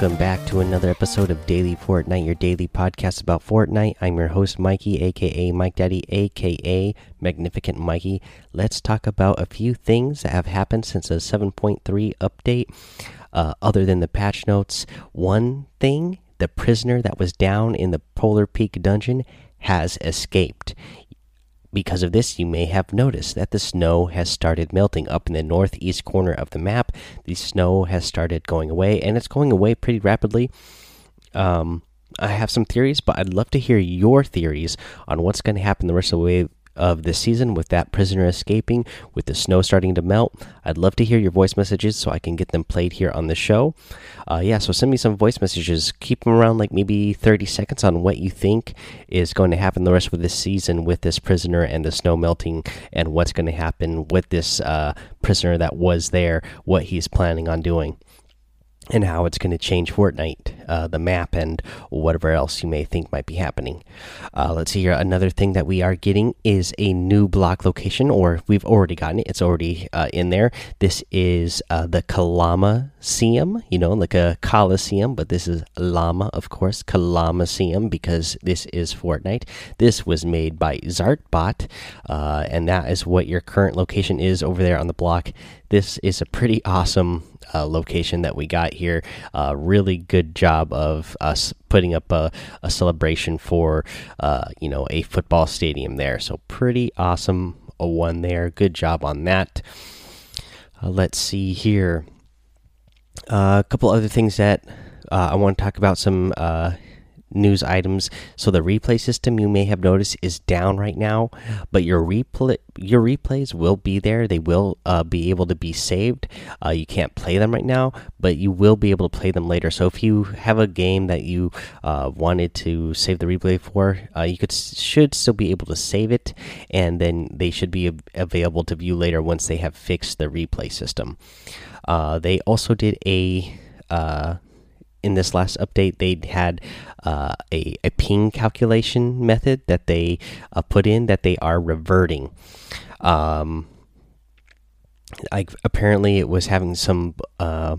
Welcome back to another episode of Daily Fortnite, your daily podcast about Fortnite. I'm your host, Mikey, aka Mike Daddy, aka Magnificent Mikey. Let's talk about a few things that have happened since the 7.3 update, uh, other than the patch notes. One thing the prisoner that was down in the Polar Peak dungeon has escaped. Because of this, you may have noticed that the snow has started melting up in the northeast corner of the map. The snow has started going away, and it's going away pretty rapidly. Um, I have some theories, but I'd love to hear your theories on what's going to happen the rest of the way of this season with that prisoner escaping, with the snow starting to melt. I'd love to hear your voice messages so I can get them played here on the show. Uh, yeah, so send me some voice messages. Keep them around like maybe 30 seconds on what you think is going to happen the rest of this season with this prisoner and the snow melting, and what's going to happen with this uh, prisoner that was there, what he's planning on doing and how it's going to change Fortnite, uh, the map, and whatever else you may think might be happening. Uh, let's see here. Another thing that we are getting is a new block location, or we've already gotten it. It's already uh, in there. This is uh, the Kalama Seum, you know, like a Coliseum, but this is Llama, of course, Kalama Seum, because this is Fortnite. This was made by Zartbot, uh, and that is what your current location is over there on the block. This is a pretty awesome uh, location that we got here. Uh, really good job of us putting up a, a celebration for uh, you know a football stadium there. So pretty awesome a one there. Good job on that. Uh, let's see here. Uh, a couple other things that uh, I want to talk about. Some news items. So the replay system you may have noticed is down right now, but your replay your replays will be there. They will uh, be able to be saved. Uh, you can't play them right now, but you will be able to play them later. So if you have a game that you uh, wanted to save the replay for, uh, you could should still be able to save it, and then they should be available to view later once they have fixed the replay system. Uh, they also did a uh, in this last update they had uh, a, a ping calculation method that they uh, put in that they are reverting. Um, apparently it was having some uh,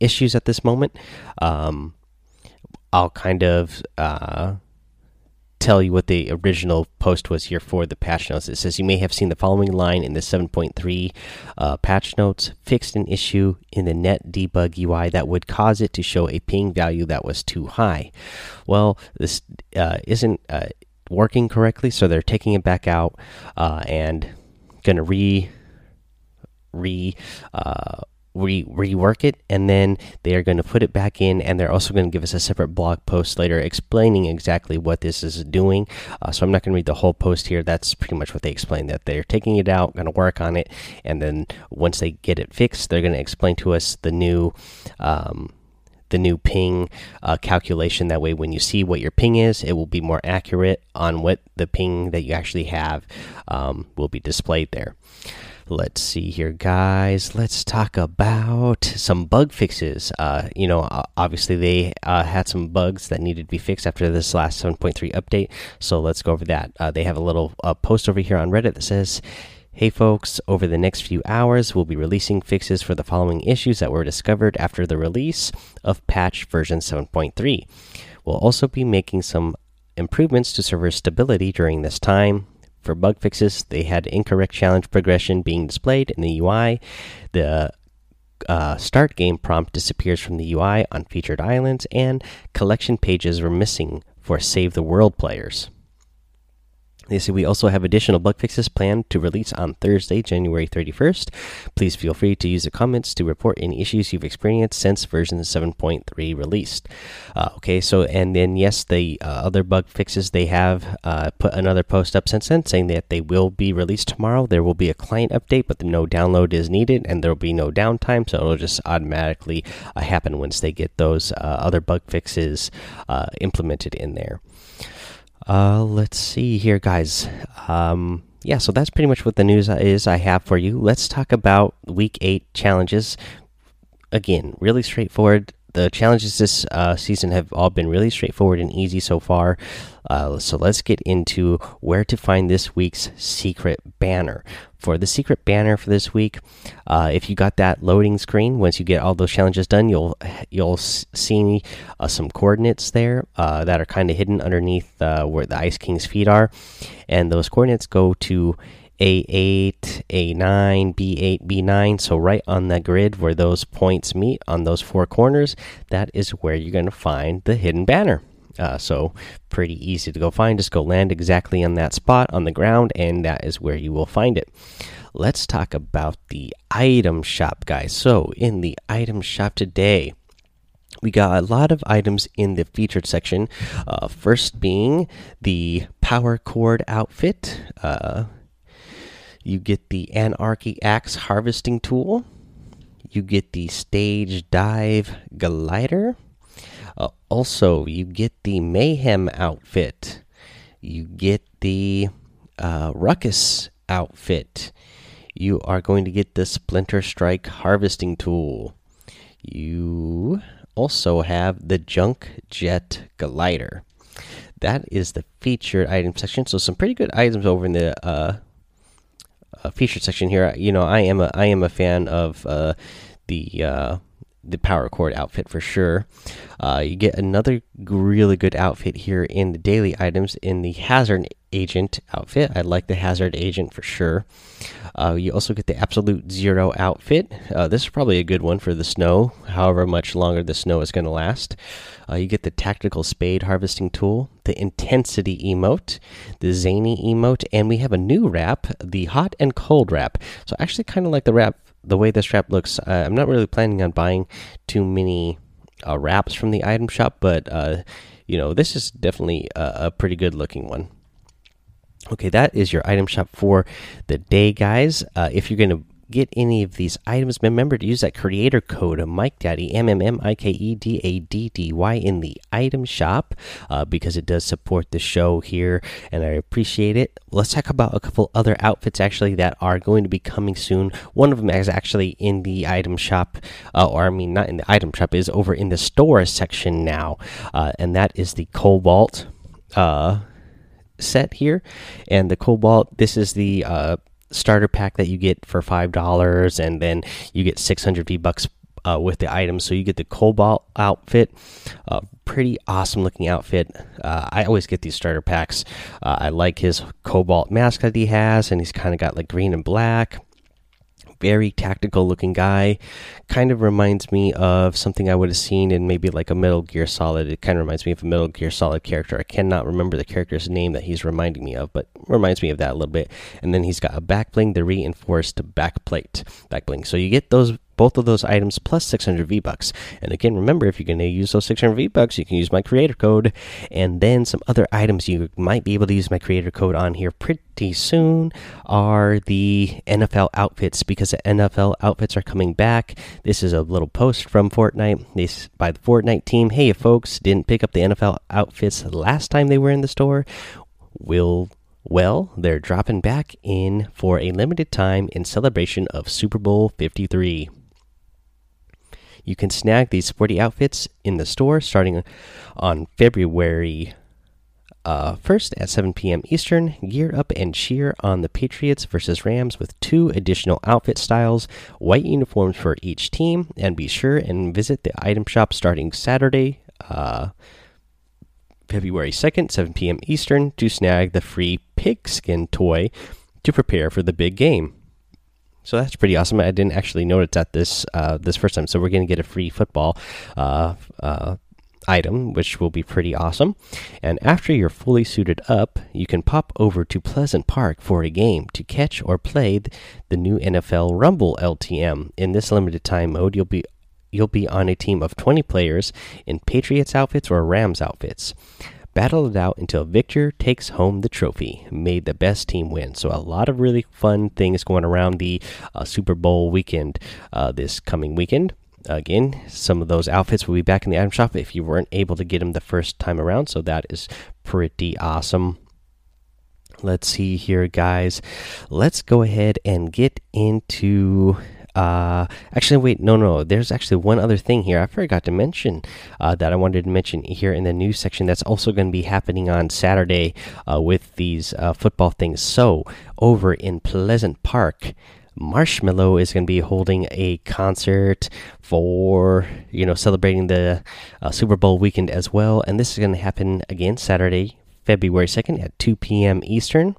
issues at this moment. Um, i'll kind of uh, tell you what the original post was here for the patch notes. It says you may have seen the following line in the 7.3 uh, patch notes fixed an issue in the net debug UI that would cause it to show a ping value that was too high. Well, this uh, isn't uh, working correctly, so they're taking it back out uh, and going to re re uh, re rework it and then they are going to put it back in and they're also going to give us a separate blog post later explaining exactly what this is doing uh, so i'm not going to read the whole post here that's pretty much what they explain that they're taking it out going to work on it and then once they get it fixed they're going to explain to us the new um, the new ping uh, calculation. That way, when you see what your ping is, it will be more accurate on what the ping that you actually have um, will be displayed there. Let's see here, guys. Let's talk about some bug fixes. Uh, you know, obviously they uh, had some bugs that needed to be fixed after this last 7.3 update. So let's go over that. Uh, they have a little uh, post over here on Reddit that says, Hey folks, over the next few hours, we'll be releasing fixes for the following issues that were discovered after the release of patch version 7.3. We'll also be making some improvements to server stability during this time. For bug fixes, they had incorrect challenge progression being displayed in the UI. The uh, start game prompt disappears from the UI on featured islands, and collection pages were missing for Save the World players. They say we also have additional bug fixes planned to release on Thursday, January 31st. Please feel free to use the comments to report any issues you've experienced since version 7.3 released. Uh, okay, so and then yes, the uh, other bug fixes they have uh, put another post up since then saying that they will be released tomorrow. There will be a client update, but no download is needed, and there will be no downtime, so it'll just automatically uh, happen once they get those uh, other bug fixes uh, implemented in there. Uh, let's see here, guys. Um, yeah, so that's pretty much what the news is I have for you. Let's talk about week eight challenges. Again, really straightforward. the challenges this uh, season have all been really straightforward and easy so far. Uh, so let's get into where to find this week's secret banner. For the secret banner for this week, uh, if you got that loading screen, once you get all those challenges done, you'll you'll see uh, some coordinates there uh, that are kind of hidden underneath uh, where the Ice King's feet are, and those coordinates go to a8, A9, B8, B9. So, right on the grid where those points meet on those four corners, that is where you're going to find the hidden banner. Uh, so, pretty easy to go find. Just go land exactly on that spot on the ground, and that is where you will find it. Let's talk about the item shop, guys. So, in the item shop today, we got a lot of items in the featured section. Uh, first being the Power Chord outfit. Uh, you get the Anarchy Axe harvesting tool. You get the Stage Dive glider. Uh, also, you get the Mayhem outfit. You get the uh, Ruckus outfit. You are going to get the Splinter Strike harvesting tool. You also have the Junk Jet glider. That is the featured item section. So some pretty good items over in the uh, uh, featured section here, you know, I am a I am a fan of uh, the uh, the Power Chord outfit for sure. Uh, you get another really good outfit here in the daily items in the hazard agent outfit. I like the hazard agent for sure. Uh, you also get the absolute zero outfit. Uh, this is probably a good one for the snow, however much longer the snow is going to last. Uh, you get the tactical spade harvesting tool, the intensity emote, the zany emote, and we have a new wrap, the hot and cold wrap. So I actually kind of like the wrap, the way this wrap looks. Uh, I'm not really planning on buying too many uh, wraps from the item shop, but uh, you know this is definitely a, a pretty good looking one. Okay, that is your item shop for the day, guys. Uh, if you're going to get any of these items, remember to use that creator code Mike Daddy M M M I K E D A D D Y in the item shop uh, because it does support the show here, and I appreciate it. Let's talk about a couple other outfits actually that are going to be coming soon. One of them is actually in the item shop, uh, or I mean, not in the item shop, is over in the store section now, uh, and that is the Cobalt. Uh, set here, and the Cobalt. This is the uh, starter pack that you get for five dollars, and then you get six hundred V bucks uh, with the items. So you get the Cobalt outfit, uh, pretty awesome looking outfit. Uh, I always get these starter packs. Uh, I like his Cobalt mask that he has, and he's kind of got like green and black very tactical looking guy. Kind of reminds me of something I would have seen in maybe like a Metal Gear Solid. It kind of reminds me of a Metal Gear Solid character. I cannot remember the character's name that he's reminding me of, but reminds me of that a little bit. And then he's got a back bling, the reinforced back plate, back bling. So you get those both of those items plus 600 V bucks. And again, remember if you're going to use those 600 V bucks, you can use my creator code. And then some other items you might be able to use my creator code on here pretty soon are the NFL outfits because the NFL outfits are coming back. This is a little post from Fortnite this by the Fortnite team. Hey, folks, didn't pick up the NFL outfits last time they were in the store. Will well, they're dropping back in for a limited time in celebration of Super Bowl 53. You can snag these sporty outfits in the store starting on February uh, 1st at 7 p.m. Eastern. Gear up and cheer on the Patriots versus Rams with two additional outfit styles, white uniforms for each team, and be sure and visit the item shop starting Saturday, uh, February 2nd, 7 p.m. Eastern, to snag the free pigskin toy to prepare for the big game. So that's pretty awesome. I didn't actually notice that this uh, this first time. So we're going to get a free football uh, uh, item, which will be pretty awesome. And after you're fully suited up, you can pop over to Pleasant Park for a game to catch or play the new NFL Rumble LTM. In this limited time mode, you'll be you'll be on a team of 20 players in Patriots outfits or Rams outfits battle it out until victor takes home the trophy. Made the best team win. So a lot of really fun things going around the uh, Super Bowl weekend uh, this coming weekend. Again, some of those outfits will be back in the item shop if you weren't able to get them the first time around. So that is pretty awesome. Let's see here, guys. Let's go ahead and get into uh, actually, wait, no, no. There's actually one other thing here I forgot to mention uh, that I wanted to mention here in the news section. That's also going to be happening on Saturday uh, with these uh, football things. So, over in Pleasant Park, Marshmello is going to be holding a concert for you know celebrating the uh, Super Bowl weekend as well, and this is going to happen again Saturday, February 2nd at 2 p.m. Eastern.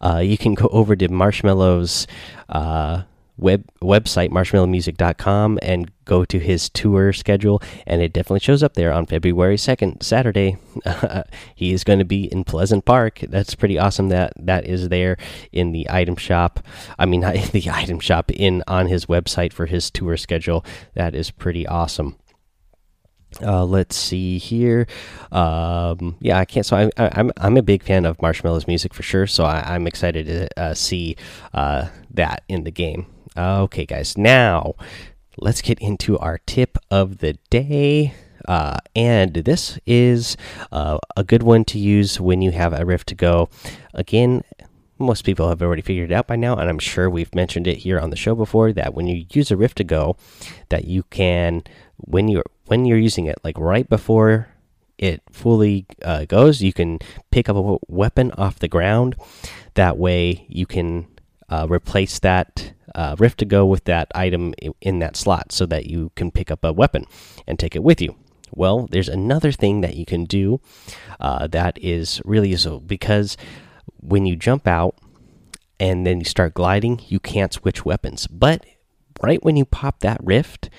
Uh, you can go over to Marshmello's uh, web website marshmellomusic.com and go to his tour schedule and it definitely shows up there on February 2nd Saturday he is going to be in Pleasant Park that's pretty awesome that that is there in the item shop I mean in the item shop in on his website for his tour schedule that is pretty awesome uh, let's see here. Um, yeah, I can't. So I, am I'm I'm a big fan of Marshmello's music for sure. So I, am excited to uh, see uh, that in the game. Okay, guys, now let's get into our tip of the day. Uh, and this is uh, a good one to use when you have a Rift to go. Again, most people have already figured it out by now, and I'm sure we've mentioned it here on the show before that when you use a Rift to go, that you can when you're when you're using it, like right before it fully uh, goes, you can pick up a weapon off the ground. That way, you can uh, replace that uh, Rift to go with that item in that slot so that you can pick up a weapon and take it with you. Well, there's another thing that you can do uh, that is really useful because when you jump out and then you start gliding, you can't switch weapons. But right when you pop that rift,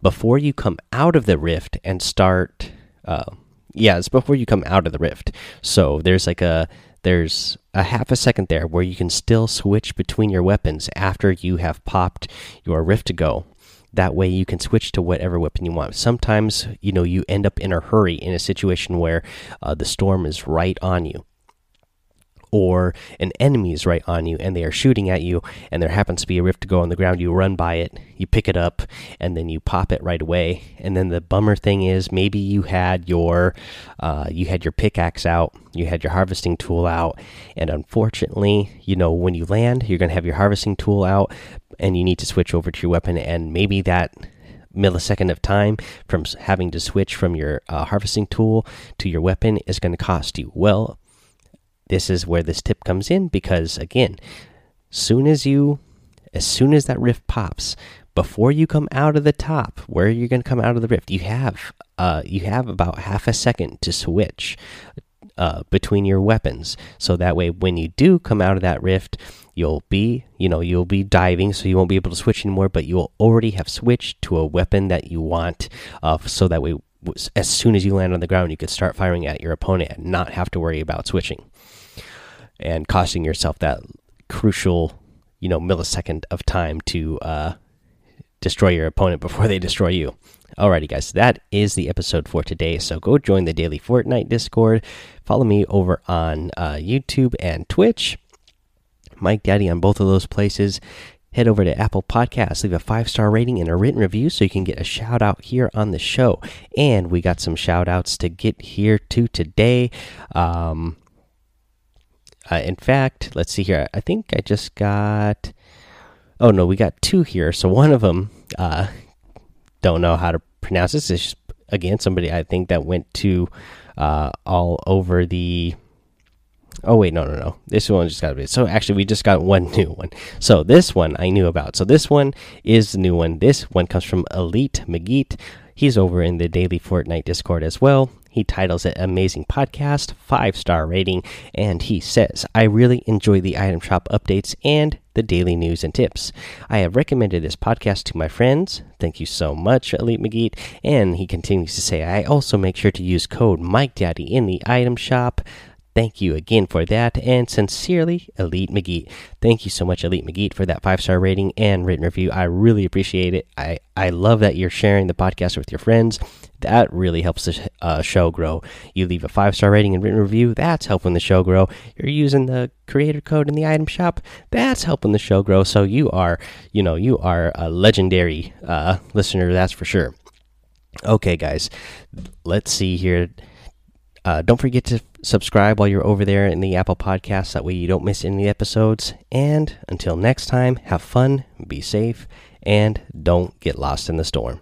before you come out of the rift and start, uh, yeah, it's before you come out of the rift. So there's like a there's a half a second there where you can still switch between your weapons after you have popped your rift to go. That way you can switch to whatever weapon you want. Sometimes you know you end up in a hurry in a situation where uh, the storm is right on you or an enemy is right on you and they are shooting at you and there happens to be a rift to go on the ground you run by it you pick it up and then you pop it right away. And then the bummer thing is maybe you had your uh, you had your pickaxe out you had your harvesting tool out and unfortunately you know when you land you're going to have your harvesting tool out and you need to switch over to your weapon. And maybe that millisecond of time from having to switch from your uh, harvesting tool to your weapon is going to cost you. Well this is where this tip comes in because again, soon as you as soon as that rift pops, before you come out of the top, where you're going to come out of the rift, you have uh, you have about half a second to switch uh, between your weapons. So that way, when you do come out of that rift, you'll be you know you'll be diving, so you won't be able to switch anymore. But you'll already have switched to a weapon that you want, uh, so that way, as soon as you land on the ground, you could start firing at your opponent and not have to worry about switching and costing yourself that crucial, you know, millisecond of time to uh, destroy your opponent before they destroy you. Alrighty, guys, that is the episode for today. So go join the daily Fortnite Discord. Follow me over on uh, YouTube and Twitch. Mike Daddy on both of those places. Head over to Apple Podcasts, leave a five star rating and a written review so you can get a shout out here on the show. And we got some shout outs to get here to today. Um, uh, in fact, let's see here. I think I just got. Oh no, we got two here. So one of them, uh, don't know how to pronounce this. It's just, again somebody I think that went to uh, all over the. Oh wait, no, no, no. This one just got a bit. So actually, we just got one new one. So this one I knew about. So this one is the new one. This one comes from Elite McGeet. He's over in the Daily Fortnite Discord as well. He titles it Amazing Podcast, five star rating, and he says, I really enjoy the item shop updates and the daily news and tips. I have recommended this podcast to my friends. Thank you so much, Elite McGeet. And he continues to say, I also make sure to use code MikeDaddy in the item shop. Thank you again for that. And sincerely, Elite McGee. Thank you so much, Elite McGee, for that five star rating and written review. I really appreciate it. I, I love that you're sharing the podcast with your friends. That really helps the uh, show grow. You leave a five star rating and written review. That's helping the show grow. You're using the creator code in the item shop. That's helping the show grow. So you are, you know, you are a legendary uh, listener. That's for sure. Okay, guys, let's see here. Uh, don't forget to subscribe while you're over there in the Apple Podcasts. That way you don't miss any episodes. And until next time, have fun, be safe, and don't get lost in the storm.